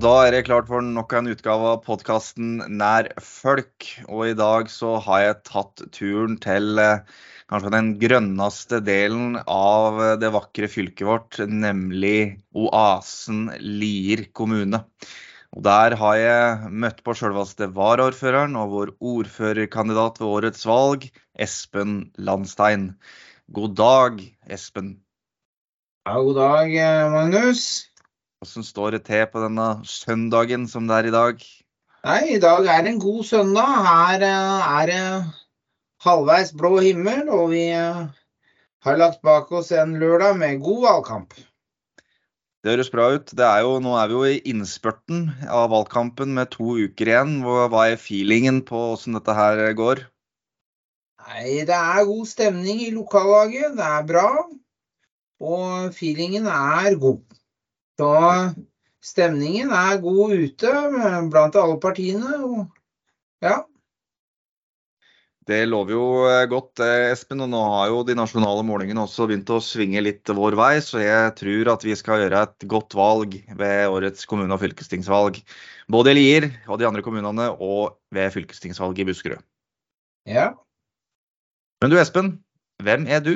Da er det klart for nok en utgave av podkasten Nær folk. Og i dag så har jeg tatt turen til eh, kanskje den grønneste delen av det vakre fylket vårt, nemlig oasen Lier kommune. Og Der har jeg møtt på selveste varaordføreren og vår ordførerkandidat ved årets valg, Espen Landstein. God dag, Espen. Ja, god dag, eh, Magnus. Hvordan står det til på denne søndagen som det er i dag? Nei, i dag er det en god søndag. Her eh, er det halvveis blå himmel, og vi eh, har lagt bak oss en lørdag med god valgkamp. Det høres bra ut. Er jo, nå er vi jo i innspurten av valgkampen med to uker igjen. Hva er feelingen på hvordan dette her går? Nei, Det er god stemning i lokallaget. Det er bra. Og feelingen er god. Så stemningen er god ute blant alle partiene. Og ja. Det lover jo eh, godt, eh, Espen. Og nå har jo de nasjonale målingene også begynt å svinge litt vår vei, så jeg tror at vi skal gjøre et godt valg ved årets kommune- og fylkestingsvalg. Både i Lier og de andre kommunene, og ved fylkestingsvalget i Buskerud. Ja. Men du Espen, hvem er du?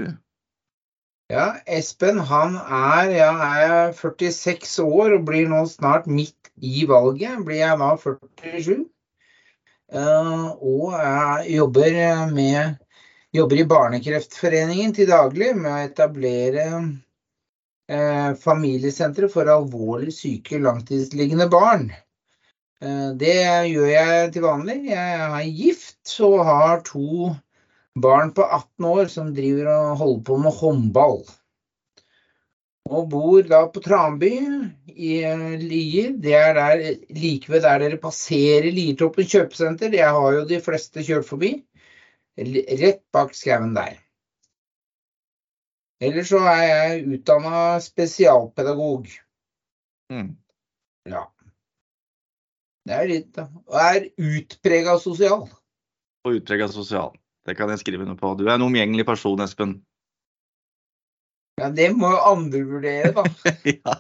Ja, Espen han er, ja, er 46 år og blir nå snart midt i valget. Blir jeg da 47. Uh, og jeg jobber, med, jobber i Barnekreftforeningen til daglig med å etablere uh, familiesentre for alvorlig syke langtidsliggende barn. Det gjør jeg til vanlig. Jeg er gift og har to barn på 18 år som driver og holder på med håndball. Og bor da på Tranby i Lier. Det er der, like ved der dere passerer Liertoppen kjøpesenter. Jeg har jo de fleste kjørt forbi. Rett bak skauen der. Ellers så er jeg utdanna spesialpedagog. Mm. Ja. Det er litt. Og er utprega sosial. Og utprega sosial. Det kan jeg skrive under på. Du er en omgjengelig person, Espen. Ja, det må jo andre vurdere, da. ja.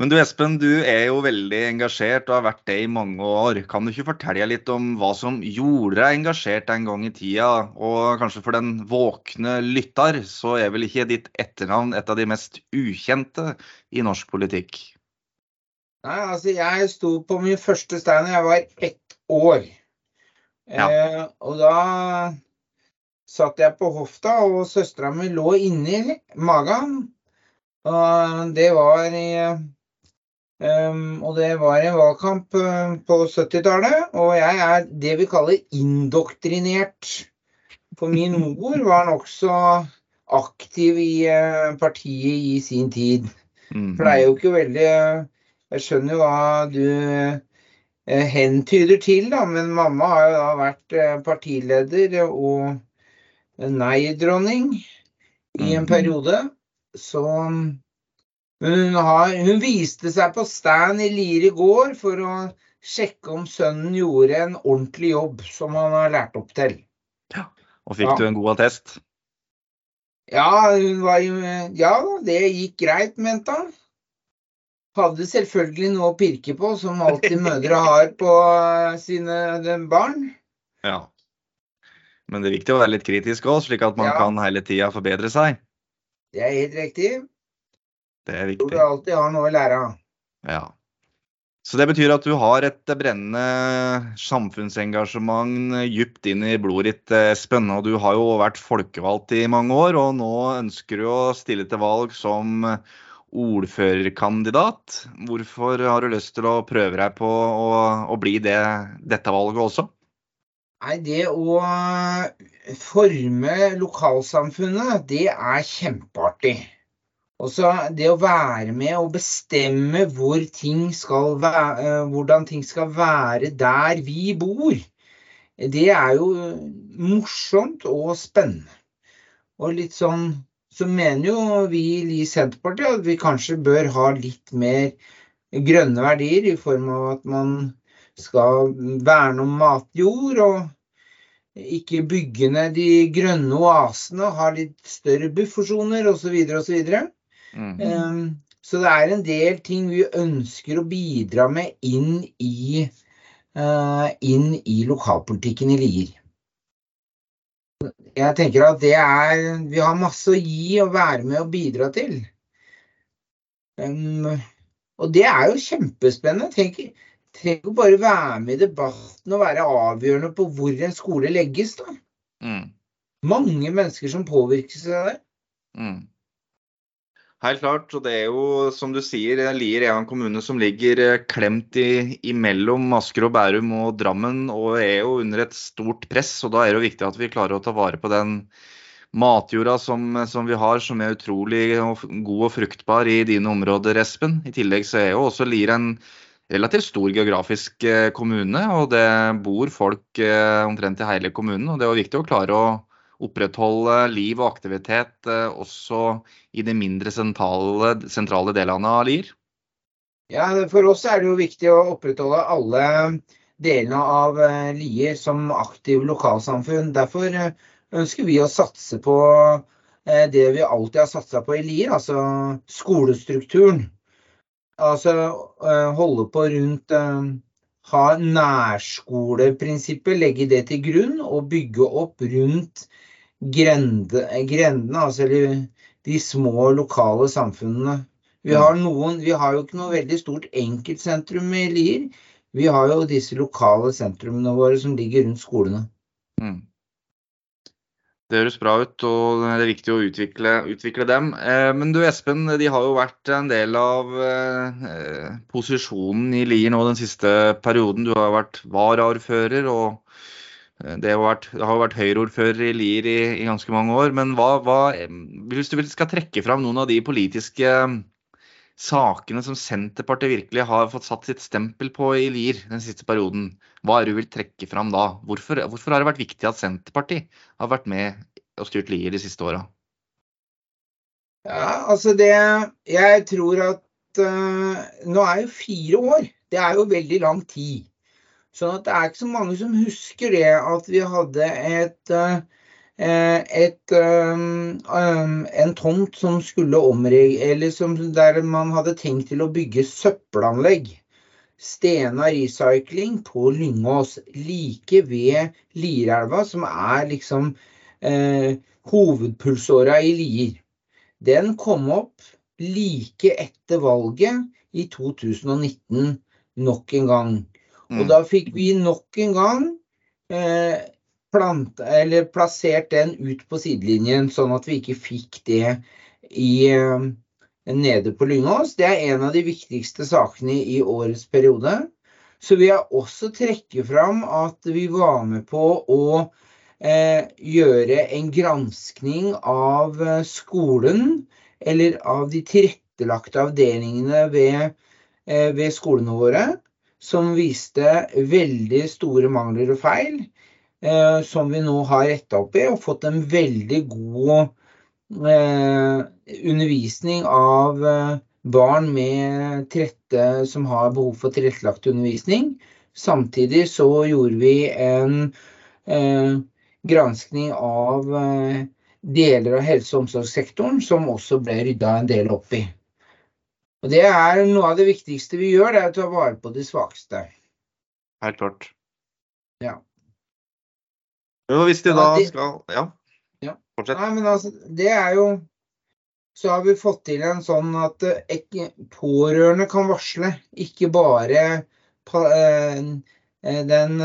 Men du Espen, du er jo veldig engasjert og har vært det i mange år. Kan du ikke fortelle litt om hva som gjorde deg engasjert en gang i tida? Og kanskje for den våkne lytter, så er vel ikke ditt etternavn et av de mest ukjente i norsk politikk? Nei, altså jeg sto på min første stein da jeg var ett år. Ja. Eh, og da satt jeg på hofta, og søstera mi lå inni magen. Og det var i um, Og det var en valgkamp uh, på 70-tallet. Og jeg er det vi kaller indoktrinert. For min mor var nokså aktiv i uh, partiet i sin tid. For det er jo ikke veldig Jeg skjønner jo hva du Eh, hentyder til, da, men mamma har jo da vært eh, partileder og nei-dronning i en mhm. periode. Så hun, har, hun viste seg på stand i Lier i går for å sjekke om sønnen gjorde en ordentlig jobb som han har lært opp til. Ja, Og fikk ja. du en god attest? Ja, hun var, ja, det gikk greit, mente han hadde selvfølgelig noe å pirke på, som alltid mødre har på sine barn. Ja. Men det er viktig å være litt kritisk òg, slik at man ja. kan hele tida forbedre seg. Det er helt riktig. Det er viktig. Tror du alltid har noe å lære av. Ja. Så det betyr at du har et brennende samfunnsengasjement dypt inn i blodet ditt, Espen. Og du har jo vært folkevalgt i mange år, og nå ønsker du å stille til valg som ordførerkandidat. Hvorfor har du lyst til å prøve deg på å, å bli det dette valget også? Nei, det å forme lokalsamfunnet, det er kjempeartig. Også det å være med og bestemme hvor ting være, hvordan ting skal være der vi bor, det er jo morsomt og spennende. Og litt sånn så mener jo vi i Senterpartiet at vi kanskje bør ha litt mer grønne verdier i form av at man skal verne om matjord og ikke bygge ned de grønne oasene, ha litt større buffersoner osv. osv. Mm -hmm. Så det er en del ting vi ønsker å bidra med inn i, uh, inn i lokalpolitikken i Lier. Jeg tenker at det er Vi har masse å gi og være med og bidra til. Um, og det er jo kjempespennende. Tenk, trenger jo bare være med i debatten og være avgjørende på hvor en skole legges. da. Mm. Mange mennesker som påvirkes av det. Mm. Helt klart. Og det er jo, som du sier, Lier er en kommune som ligger eh, klemt i, imellom Asker og Bærum og Drammen, og er jo under et stort press. og Da er det jo viktig at vi klarer å ta vare på den matjorda som, som vi har, som er utrolig god og fruktbar i dine områder, Espen. I tillegg så er jo også Lier en relativt stor geografisk eh, kommune, og det bor folk eh, omtrent i hele kommunen. og Det er jo viktig å klare å opprettholde liv og aktivitet eh, også i de mindre sentrale, sentrale delene av Lier? Ja, For oss er det jo viktig å opprettholde alle delene av eh, Lier som aktiv lokalsamfunn. Derfor eh, ønsker vi å satse på det vi alltid har satsa på i Lier, altså skolestrukturen. Altså holde på rundt Ha nærskoleprinsippet, legge det til grunn og bygge opp rundt grende, grendene, altså de små lokale samfunnene. Vi har, mm. noen, vi har jo ikke noe veldig stort enkeltsentrum i Lier. Vi har jo disse lokale sentrumene våre som ligger rundt skolene. Mm. Det høres bra ut, og det er viktig å utvikle, utvikle dem. Eh, men du Espen, de har jo vært en del av eh, posisjonen i Lier nå den siste perioden. Du har vært varaordfører og Eh, det har vært, har vært Høyre-ordfører i Lier i, i, ganske mange år. Men hva, hva, hvis du skal trekke fram noen av de politiske eh, sakene som Senterpartiet virkelig har fått satt sitt stempel på i Lier den siste perioden, hva er det du vil trekke fram da? Hvorfor, hvorfor har det vært viktig at Senterpartiet har vært med og styrt Lier de siste åra? Ja, altså det Jeg tror at uh, Nå er jo fire år. Det er jo veldig lang tid. Sånn at det er ikke så mange som husker det at vi hadde et, eh, et um, um, en tomt som skulle omregge Eller som, der man hadde tenkt til å bygge søppelanlegg. Stena Recycling på Lyngås, like ved Lierelva, som er liksom eh, hovedpulsåra i Lier. Den kom opp like etter valget i 2019 nok en gang. Og mm. da fikk vi nok en gang eh, plant, eller plassert den ut på sidelinjen, sånn at vi ikke fikk det i, eh, nede på Lyngås. Det er en av de viktigste sakene i årets periode. Så vil jeg også trekke fram at vi var med på å eh, gjøre en granskning av eh, skolen, eller av de tilrettelagte avdelingene ved, eh, ved skolene våre som viste veldig store mangler og feil, eh, som vi nå har retta opp i og fått en veldig god eh, undervisning av eh, barn med trette, som har behov for tilrettelagt undervisning. Samtidig så gjorde vi en eh, granskning av eh, deler av helse- og omsorgssektoren som også ble rydda en del opp i. Og det er noe av det viktigste vi gjør, det er å ta vare på de svakeste. Helt klart. Ja. Jo, hvis de da skal Ja, ja. fortsett. Nei, men altså, det er jo Så har vi fått til en sånn at eh, pårørende kan varsle, ikke bare eh, eh, den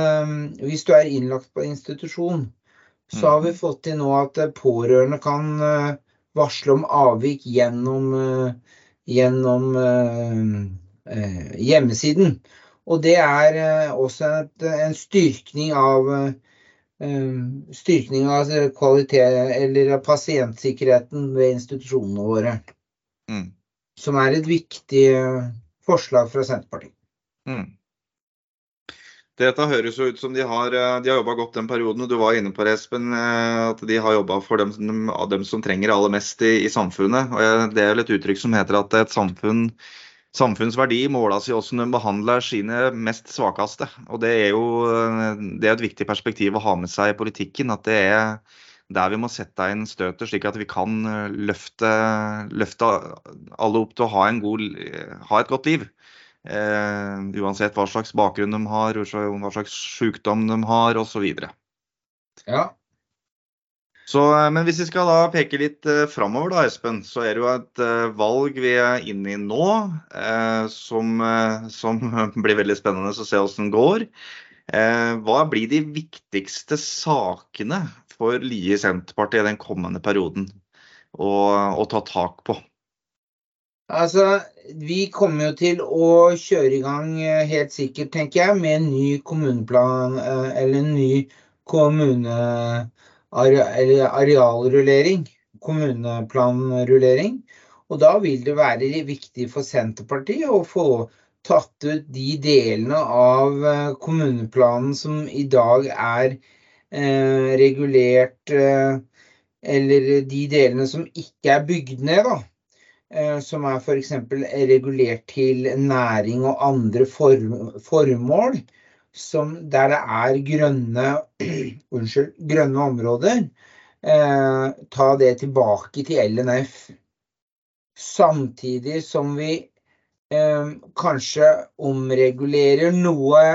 Hvis du er innlagt på institusjon, så har vi mm. fått til nå at pårørende kan varsle om avvik gjennom gjennom eh, eh, hjemmesiden. Og det er eh, også et, en styrkning av styrkning av kvalitet, eller pasientsikkerheten ved institusjonene våre. Mm. Som er et viktig forslag fra Senterpartiet. Mm. Dette høres jo ut som de har, eh, de har jobba godt den perioden. Du var inne på det, Espen, eh, at de har jobba for dem, dem, som trenger aller mest i, i samfunnet. Og Det er vel et uttrykk som heter at et samfunn, samfunnsverdi måles i hvordan de behandler sine mest svakeste. Og Det er jo det er et viktig perspektiv å ha med seg i politikken. At det er, der vi må sette inn støtet, slik at vi kan løfte, løfte alle opp til å ha, god, ha et godt liv. Eh, uansett hva slags bakgrunn de har, hva slags sykdom de har osv. Ja. Så, eh, men hvis vi skal da peke litt eh, framover, da, Espen, så er det jo et eh, valg vi er inne i nå eh, som, som, blir veldig spennende å se hvordan det går. Eh, hva blir de viktigste sakene for Lie Senterpartiet i den kommende perioden å, å ta tak på? Altså, Vi kommer jo til å kjøre i gang helt sikkert, tenker jeg, med en ny kommuneplan eller en ny kommune arealrullering, kommuneplanrullering. Og da vil det være viktig for Senterpartiet å få tatt ut de delene av eh, kommuneplanen som i dag er eh, regulert, eh, eller de delene som ikke er bygd ned, da. Eh, som er f.eks. regulert til næring og andre formål der det er grønne, unnskyld, grønne områder, eh, ta det tilbake til LNF. Samtidig som vi eh, kanskje omregulerer noe,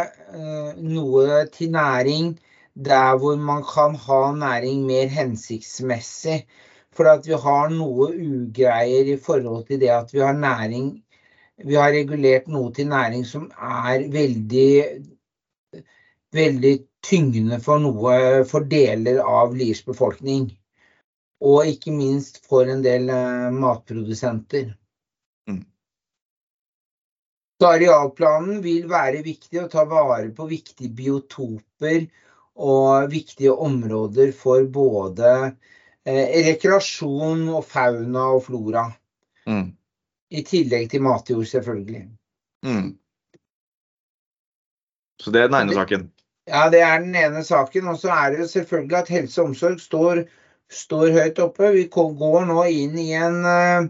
noe, til næring der hvor man kan ha næring mer hensiktsmessig. For at vi har noe ugreier i forhold til det at vi har næring Vi har regulert noe til næring som er veldig veldig tyngende for noe for deler av Liers befolkning. Og ikke minst for en del uh, matprodusenter. Mm. Så arealplanen vil være viktig å ta vare på viktige biotoper og viktige områder for både eh, rekreasjon og fauna og flora. Mm. I tillegg til matjord, selvfølgelig. Mm. Så det er den ene saken? Ja, det er den ene saken. Og så er det jo selvfølgelig at helse og omsorg står, står, høyt oppe. Vi går nå inn i en, eh,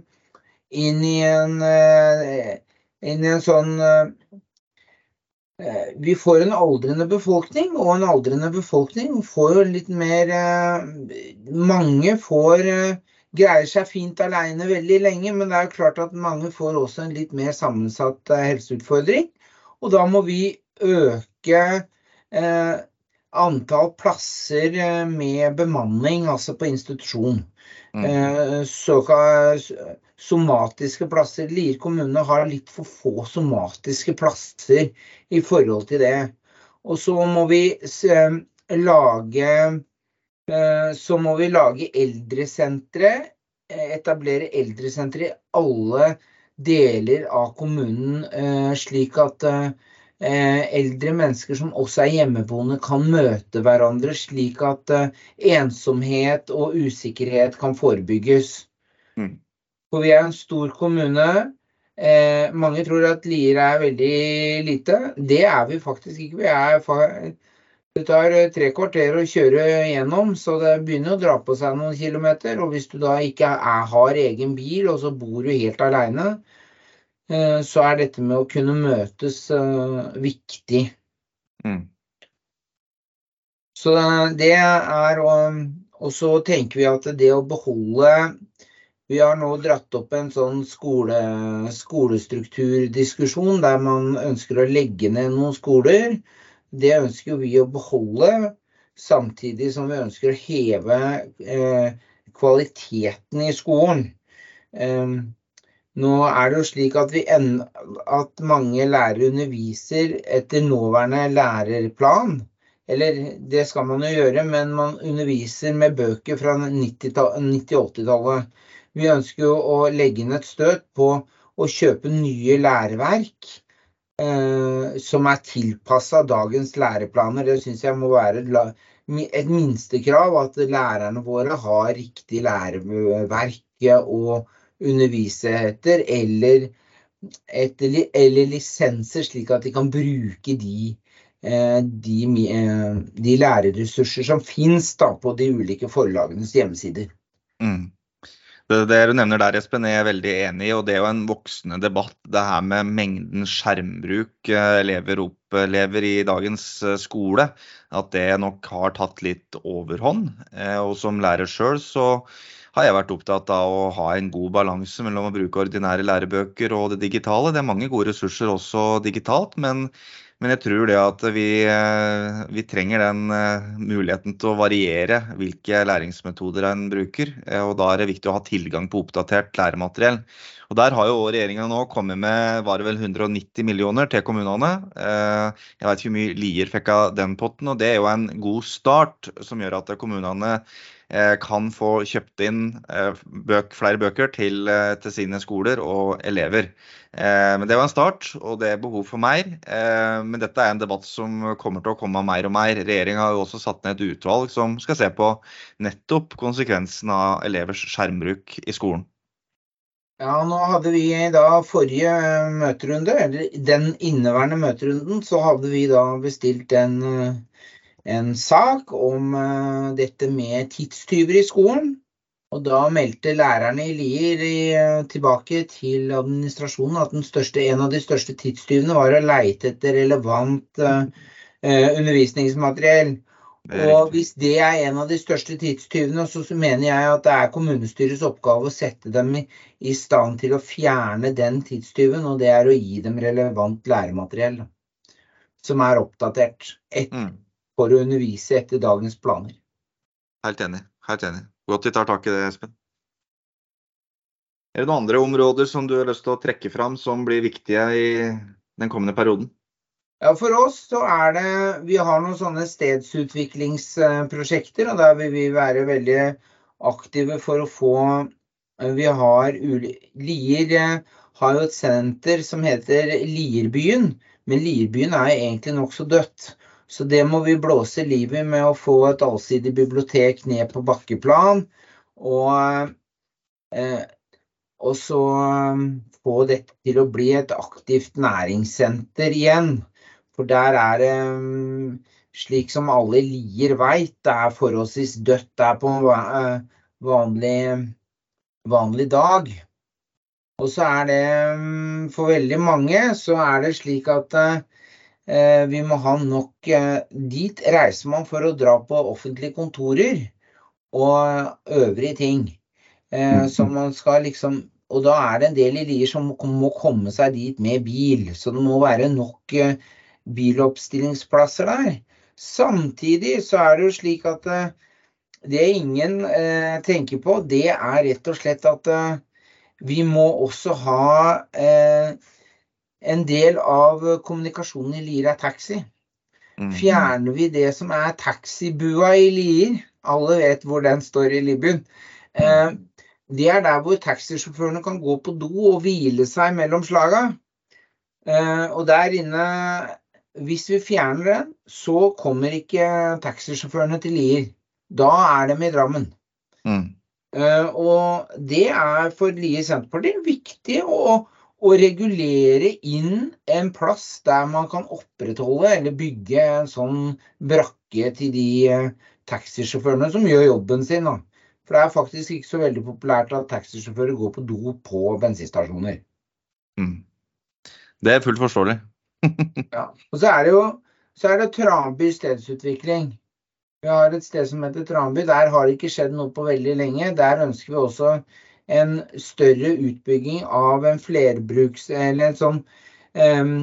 inn i en, eh, inn i en sånn eh, vi får en aldrende befolkning, og en aldrende befolkning får jo litt mer Mange får greier seg fint alene veldig lenge, men det er jo klart at mange får også en litt mer sammensatt helseutfordring. Og da må vi øke Eh, antall plasser eh, med bemanning, altså på institusjon. Mm. Eh, såkalt somatiske plasser. Lier kommune har litt for få somatiske plasser i forhold til det. Og så må vi lage så må vi lage eldresentre. Etablere eldresentre i alle deler av kommunen, slik at Eh, eldre mennesker som også er hjemmeboende, kan møte hverandre, slik at eh, ensomhet og usikkerhet kan forebygges. Mm. For vi er en stor kommune. Eh, mange tror at Lier er veldig lite. Det er vi faktisk ikke. Vi er, det tar tre kvarter å kjøre gjennom, så det begynner å dra på seg noen kilometer. Og hvis du da ikke er, har egen bil, og så bor du helt aleine, Eh, så er dette med å kunne møtes eh, viktig. Mm. Så det er Og så tenker vi at det å beholde Vi har nå dratt opp en sånn skole, skolestrukturdiskusjon der man ønsker å legge ned noen skoler. Det ønsker vi å beholde, samtidig som vi ønsker å heve eh, kvaliteten i skolen. Eh, nå er det jo slik at, at mange lærere underviser etter nåværende lærerplan. Eller det skal man jo gjøre, men man underviser med bøker fra 90-80-tallet. Vi ønsker jo å legge inn et støt på å kjøpe nye læreverk eh, som er tilpassa dagens læreplaner. Det syns jeg må være et minstekrav at lærerne våre har riktig læreverk. å undervise etter, eller, et, eller lisenser, slik at de kan bruke de, eh, de, eh, de lærerressurser som finnes på de ulike forlagenes hjemmesider. Mm. Det, du nevner der, Espen, er jeg veldig enig i. og Det er jo en voksende debatt, det her med mengden skjermbruk eh, elever opplever i dagens eh, skole. At det nok har tatt litt overhånd. Eh, og som lærer sjøl så har jeg vært opptatt av å ha en god balanse mellom å bruke ordinære lærebøker og det digitale. Det er mange gode ressurser også digitalt, men men jeg tror det at vi, eh, vi trenger den eh, muligheten til å variere hvilke læringsmetoder en bruker. Eh, og da er det viktig å ha tilgang på oppdatert læremateriell. Og Der har jo regjeringa nå kommet med var det vel 190 millioner til kommunene. Jeg vet ikke hvor mye Lier fikk av den potten, og det er jo en god start som gjør at kommunene kan få kjøpt inn eh, bøk, flere bøker til, eh, til, sine skoler og elever. Men Det var en start, og det er behov for mer. Men dette er en debatt som kommer til å komme mer og mer. Regjeringa har jo også satt ned et utvalg som skal se på nettopp konsekvensen av elevers skjermbruk i skolen. Ja, nå hadde vi da forrige møterunde, eller den inneværende møterunden, så hadde vi da bestilt en en sak om uh, dette med tidstyver i skolen. Og da meldte lærerne i Lier uh, tilbake til administrasjonen at største, en av de største tidstyvene var å leite etter relevant uh, undervisningsmateriell. Og hvis det er en av de største tidstyvene, så mener jeg at det er kommunestyrets oppgave å sette dem i, stand til å fjerne den tidstyven, og det er å gi dem relevant læremateriell som er oppdatert. Et, mm for å undervise etter dagens planer. Helt enig. Helt enig. Godt vi tar tak i det, Espen. Er det noen andre områder som du har lyst til å trekke fram som blir viktige i den kommende perioden? Ja, For oss så er det Vi har noen sånne stedsutviklingsprosjekter, og der vil vi være veldig aktive for å få Vi har Lier eh, har jo et senter som heter Lierbyen, men Lierbyen er egentlig nokså dødt. Så det må vi blåse liv i med å få et allsidig bibliotek ned på bakkeplan. Og, eh, og så eh, få dette til å bli et aktivt næringssenter igjen. For der er det, eh, slik som alle Lier veit, det er forholdsvis dødt der på en eh, vanlig, vanlig dag. Og så er det for veldig mange så er det slik at vi må ha nok eh, Dit reiser man for å dra på offentlige kontorer og øvrige ting. Som man skal liksom Og da er det en del i Lier som må komme seg dit med bil. Så det må være nok biloppstillingsplasser der. Samtidig så er det jo slik at det ingen tenker på, det er rett og slett at vi må også ha en del av kommunikasjonen i Lier er taxi. Mm. Fjerner vi det som er taxibua i Lier, alle vet hvor den står i Libyen, eh, det er der hvor taxisjåførene kan gå på do og hvile seg mellom slaga. Eh, og der inne, hvis vi fjerner den, så kommer ikke taxisjåførene til Lier. Da er de i Drammen. Mm. Eh, og det er for Lier Senterparti viktig å å regulere inn en plass der man kan opprettholde eller bygge en sånn brakke til de eh, taxisjåførene som gjør jobben sin. Da. For det er faktisk ikke så veldig populært at taxisjåfører går på do på bensinstasjoner. Mm. Det er fullt forståelig. ja. Og så er det jo så er det Tranby stedsutvikling. Vi har et sted som heter Tranby. Der har det ikke skjedd noe på veldig lenge. Der ønsker vi også en større utbygging av en flerbruks... Eller en sånn um,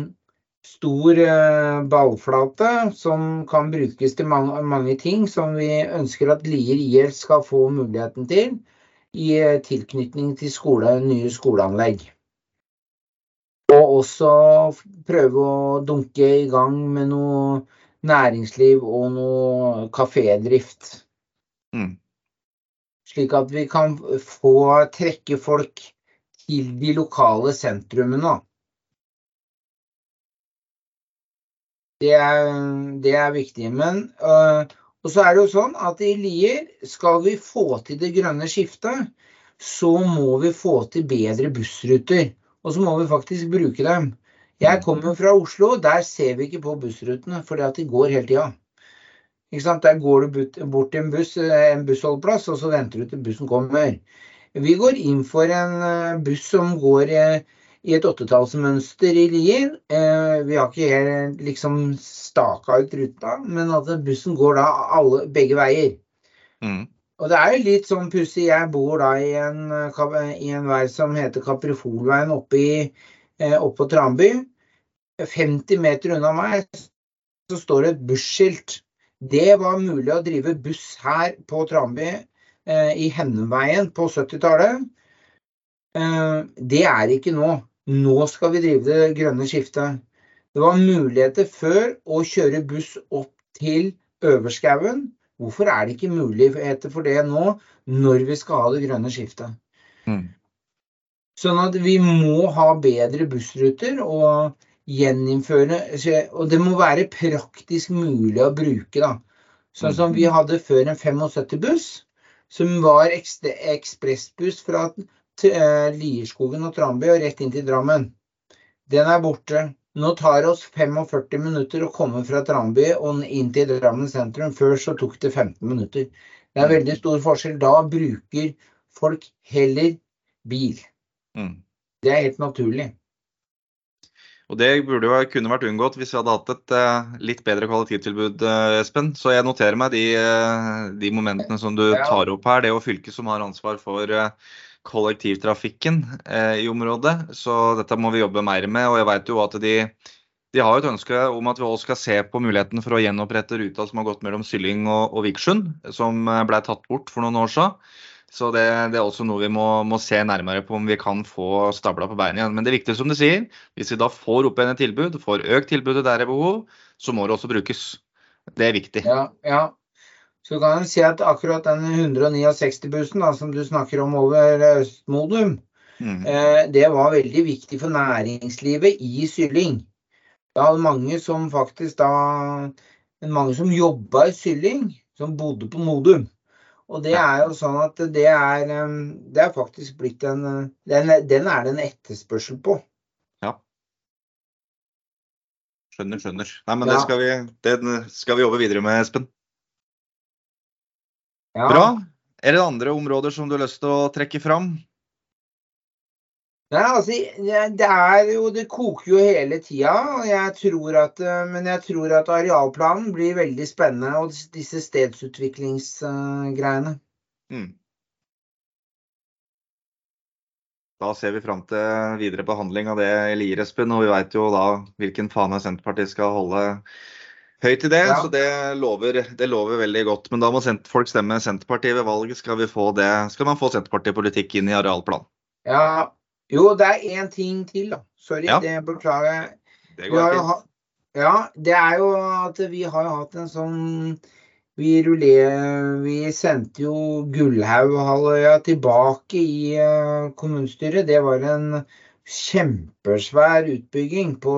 stor uh, ballflate som kan brukes til mange, mange, ting som vi ønsker at Lier IL skal få muligheten til i uh, tilknytning til skole, nye skoleanlegg. Og også prøve å dunke i gang med noe næringsliv og noe kafédrift. Mm. Slik at vi kan få trekke folk til de lokale sentrumene. Det er, det er viktig. Men, øh, og så er det jo sånn at i Lier, skal vi få til det grønne skiftet, så må vi få til bedre bussruter. Og så må vi faktisk bruke dem. Jeg kommer fra Oslo, der ser vi ikke på bussrutene fordi at de går hele tida. Der går du bort til en buss, en bussholdeplass, og så venter du til bussen kommer. Vi går inn for en buss som går i et åttetallsmønster i Lier. Vi har ikke helt liksom staka ut ruta, men at bussen går da alle, begge veier. Mm. Og det er jo litt sånn pussig. Jeg bor da i en, i en vei som heter Kaprifolveien oppe, i, oppe på Tranby. 50 meter unna meg så står det et busskilt. Det var mulig å drive buss her på Tranby eh, i Henneveien på 70-tallet. Eh, det er ikke nå. Nå skal vi drive det grønne skiftet. Det var muligheter før å kjøre buss opp til Øverskauen. Hvorfor er det ikke muligheter for det nå, når vi skal ha det grønne skiftet? Mm. Sånn at vi må ha bedre bussruter. og gjeninnføre Og det må være praktisk mulig å bruke, da. Sånn som vi hadde før en 75-buss, som var ekspressbuss fra eh, Lierskogen og Tranby og rett inn til Drammen. Den er borte. Nå tar det oss 45 minutter å komme fra Tranby og inn til Drammen sentrum. Før så tok det 15 minutter. Det er veldig stor forskjell. Da bruker folk heller bil. Mm. Det er helt naturlig. Og Det burde jo kunne vært unngått hvis vi hadde hatt et eh, litt bedre kollektivtilbud, eh, Espen. Så jeg noterer meg de, uh, de, momentene som du tar opp her. Det er jo fylket som har ansvar for kollektivtrafikken i området. Så dette må vi jobbe mer med. Og jeg vet jo at de, de har et ønske om at vi også skal se på muligheten for å gjenopprette ruta som har gått mellom Sylling og, og Vikersund, som ble tatt bort for noen år siden. Så det, det, er også noe vi må, må, se nærmere på om vi kan få stabla på beina igjen. Men det er viktig som du sier, hvis vi da får opp igjen et tilbud, får økt tilbudet der det er behov, så må det også brukes. Det er viktig. Ja, ja. Så kan en si at akkurat den 169-bussen som du snakker om over Østmodum, mm. eh, det var veldig viktig for næringslivet i Sylling. Det var mange som faktisk da Mange som jobba i Sylling, som bodde på Modum. Og det er jo sånn at det er, det er faktisk blitt en den, den, er det en etterspørsel på. Ja. Skjønner, skjønner. Nei, men ja. det, skal vi, det skal vi jobbe videre med, Espen. Ja. Bra. Er det andre områder som du har lyst til å trekke fram? Nei, altså, det er jo Det koker jo hele tida. Jeg tror at, eh, men jeg tror at arealplanen blir veldig spennende, og disse stedsutviklingsgreiene. Mm. Da ser vi fram til videre behandling av det i Lier, Espen. Og vi veit jo da hvilken fane Senterpartiet skal holde høyt i det. Ja. Så det lover, det lover, veldig godt. Men da må folk stemme Senterpartiet ved valg. Skal, vi få det, skal man få Senterpartipolitikk inn i arealplanen? Ja, jo, det er én ting til, da. Sorry, ja. det beklager jeg. Det går ikke. Ja, det er jo at vi har hatt en sånn Vi ruller Vi sendte jo Gullhaughalvøya tilbake i uh, kommunestyret. Det var en kjempesvær utbygging på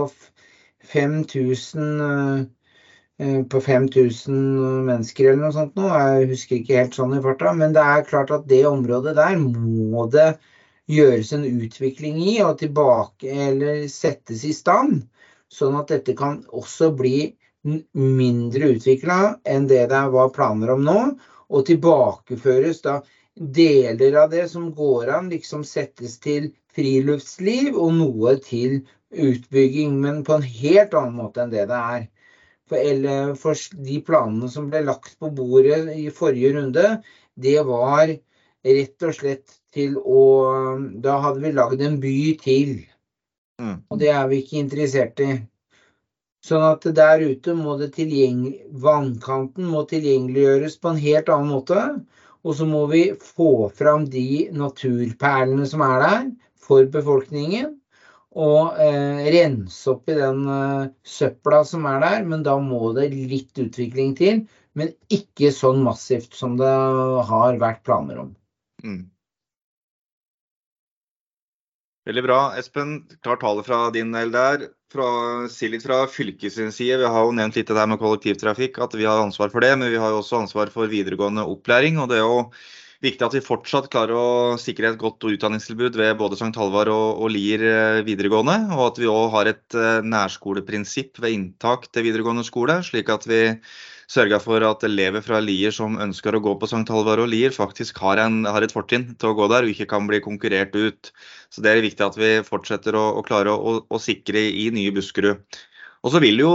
5000 uh, eh, på 5000 mennesker eller noe sånt nå. Jeg husker ikke helt sånn i farta. Men det er klart at det området der må det gjøres en utvikling i og tilbake eller settes i stand, sånn at dette kan også bli mindre utvikla enn det det var planer om nå, og tilbakeføres da deler av det som går an, liksom settes til friluftsliv og noe til utbygging, men på en helt annen måte enn det det er. For, eller, for de planene som ble lagt på bordet i forrige runde, det var rett og slett til å Da hadde vi lagd en by til. Mm. Og det er vi ikke interessert i. Sånn at der ute må det vannkanten må tilgjengeliggjøres på en helt annen måte. Og så må vi få fram de naturperlene som er der, for befolkningen. Og eh, rense opp i den eh, søpla som er der. Men da må det litt utvikling til. Men ikke sånn massivt som det har vært planer om. Mm. Veldig bra. Espen, klar tale fra din del der. Fra, si litt fra fylkets side. Vi har jo nevnt litt det der med kollektivtrafikk, at vi har ansvar for det. Men vi har jo også ansvar for videregående opplæring. Og det er jo viktig at vi fortsatt klarer å sikre et godt utdanningstilbud ved både St. Halvard og, og Lier eh, videregående. Og at vi òg har et eh, nærskoleprinsipp ved inntak til videregående skole. Slik at vi sørger for at elever fra Lier som ønsker å gå på St. Halvard og Lier, faktisk har, en, har et fortrinn til å gå der og ikke kan bli konkurrert ut. Så det er viktig at vi fortsetter å, å klare å, å sikre i nye Buskerud. Og så vil jo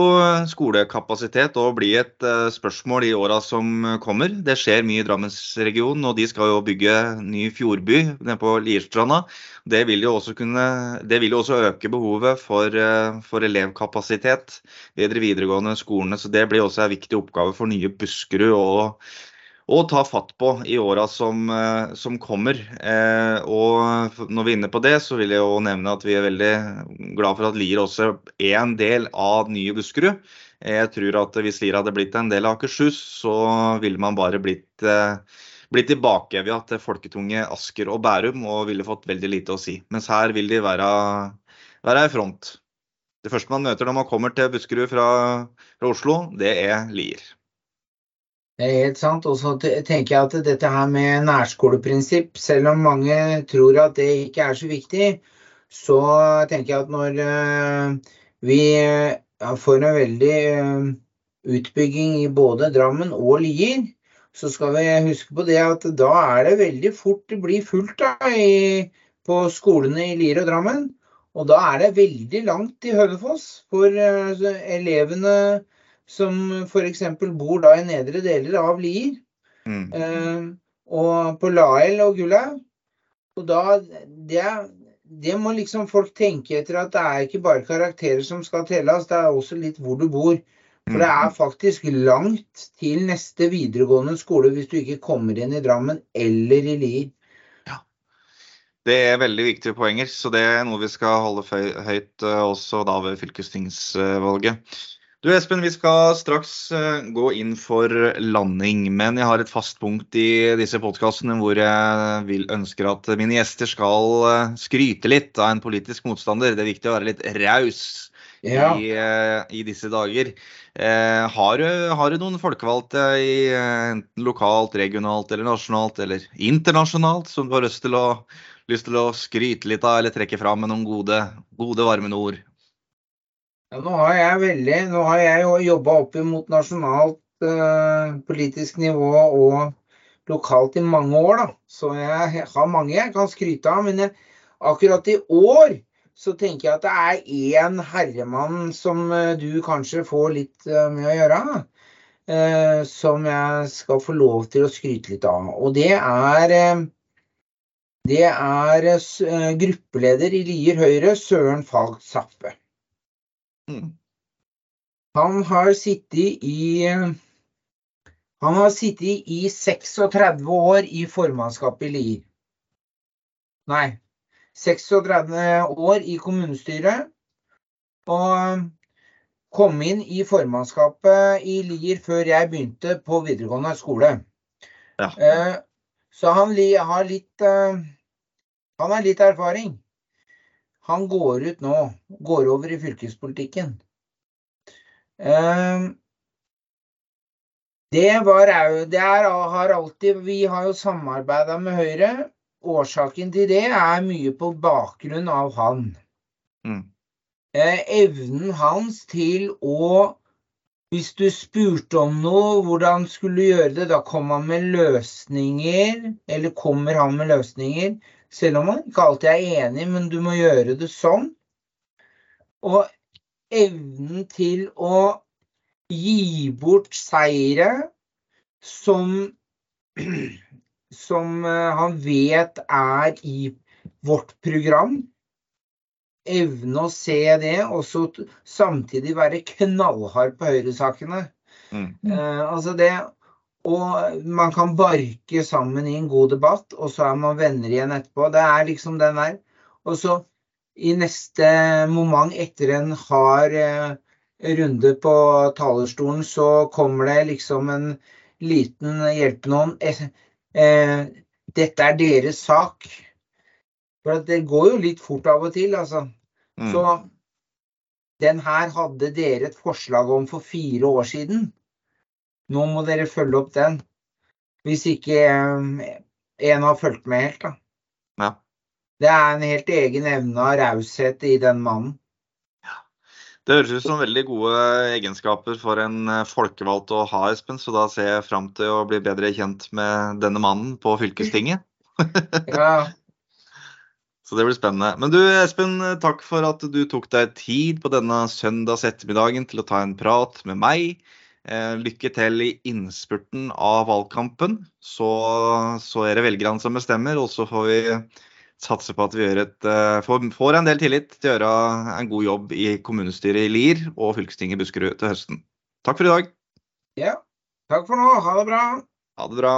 skolekapasitet òg bli et uh, spørsmål i åra som kommer. Det skjer mye i Drammensregionen, og de skal jo bygge ny fjordby nede på Lierstranda. Det vil jo også, kunne, vil jo også øke behovet for, for, elevkapasitet ved de videregående skolene. Så det blir også en viktig oppgave for nye Buskerud. og å ta fatt på i åra som, eh, som, kommer. Eh, og når vi er inne på det, så vil jeg jo nevne at vi er veldig glad for at Lier også er en del av nye Buskerud. Jeg tror at hvis Lier hadde blitt en del av Akershus, så ville man bare blitt, eh, blitt tilbakevia til folketunge Asker og Bærum og ville fått veldig lite å si. Mens her vil de være, være i front. Det første man møter når man kommer til Buskerud fra, fra Oslo, det er Lier. Det er helt sant. Og så tenker jeg at dette her med nærskoleprinsipp, selv om mange tror at det ikke er så viktig, så tenker jeg at når eh, vi får en veldig eh, utbygging i både Drammen og Lier, så skal vi huske på det at da er det veldig fort det blir fullt da, i, på skolene i Lier og Drammen. Og da er det veldig langt til Hønefoss for uh, elevene som f.eks. bor da i nedre deler av Lier. Mm. Eh, og på Lael og Gullaug. Og da det, det, må liksom folk tenke etter at det er ikke bare karakterer som skal telles, det er også litt hvor du bor. For det er mm. faktisk langt til neste videregående skole hvis du ikke kommer inn i Drammen eller i Lier. Ja. Det er veldig viktige poenger, så det er noe vi skal holde høyt eh, også da ved fylkestingsvalget. Du Espen, vi skal straks eh, gå inn for landing, men jeg har et fast punkt i disse podkastene hvor jeg vil ønsker at mine gjester skal eh, skryte litt av en politisk motstander. Det er viktig å være litt raus ja. i, eh, i, disse dager. Eh, har, du, har, du, noen folkevalgte i enten lokalt, regionalt eller nasjonalt eller internasjonalt som du har lyst til å, lyst til å skryte litt av eller trekke fram med noen gode, gode varmende ord? Ja, nå har jeg veldig Nå har jeg jo jobba opp mot nasjonalt uh, politisk nivå og lokalt i mange år, da. Så jeg har mange jeg kan skryte av. Men jeg, akkurat i år så tenker jeg at det er én herremann som uh, du kanskje får litt uh, med å gjøre. som jeg skal få lov til å skryte litt av. Og det er det er gruppeleder i Lier Høyre, Søren Falk Zappe. Mm. Han har sittet i Han har sittet i 36 år i formannskapet i Lier. Nei, 36 år i kommunestyret. Og kom inn i formannskapet i Lier før jeg begynte på videregående skole. Ja. Eh, så han har litt eh, Han har litt erfaring. Han går ut nå. Går over i fylkespolitikken. Ehm, det, var, det er, har alltid Vi har jo samarbeida med Høyre. Årsaken til det er mye på bakgrunn av han. Mm. Eh, evnen hans til å Hvis du spurte om noe, hvordan skulle du gjøre det, da kom han med løsninger. Eller kommer han med løsninger selv om man ikke alltid er enig, men du må gjøre det sånn. Og evnen til å gi bort seire som, som eh, han vet er i vårt program. Evne å se det, og så samtidig være knallhard på høyresakene. Mm. Uh, altså det og man kan barke sammen i en god debatt, og så er man venner igjen etterpå. Det er liksom den der. Og så i neste moment, etter en hard eh, runde på talerstolen, så kommer det liksom en liten hjelpende hånd. Eh, eh, dette er deres sak. For det går jo litt fort av og til, altså. Mm. Så den her hadde dere et forslag om for fire år siden. Nå må dere følge opp den. Hvis ikke eh, en har fulgt med helt, da. Ja. Det er en helt egen evne av raushet i den mannen. Det høres ut som veldig gode egenskaper for en eh, folkevalgt å ha, Espen. Så da ser jeg fram til å bli bedre kjent med denne mannen på fylkestinget. Ja, Så det blir spennende. Men du Espen, takk for at du tok deg tid på denne søndags ettermiddagen til å ta en prat med meg. Eh, lykke til i innspurten av valgkampen. Så, så er det velgerne som bestemmer, og så får vi satse på at vi et, eh, får, får, en del tillit til å gjøre en god jobb i kommunestyret i Lier og fylkestinget i Buskerud til høsten. Takk for i dag. ja. Takk for nå. Ha det bra. Ha det bra.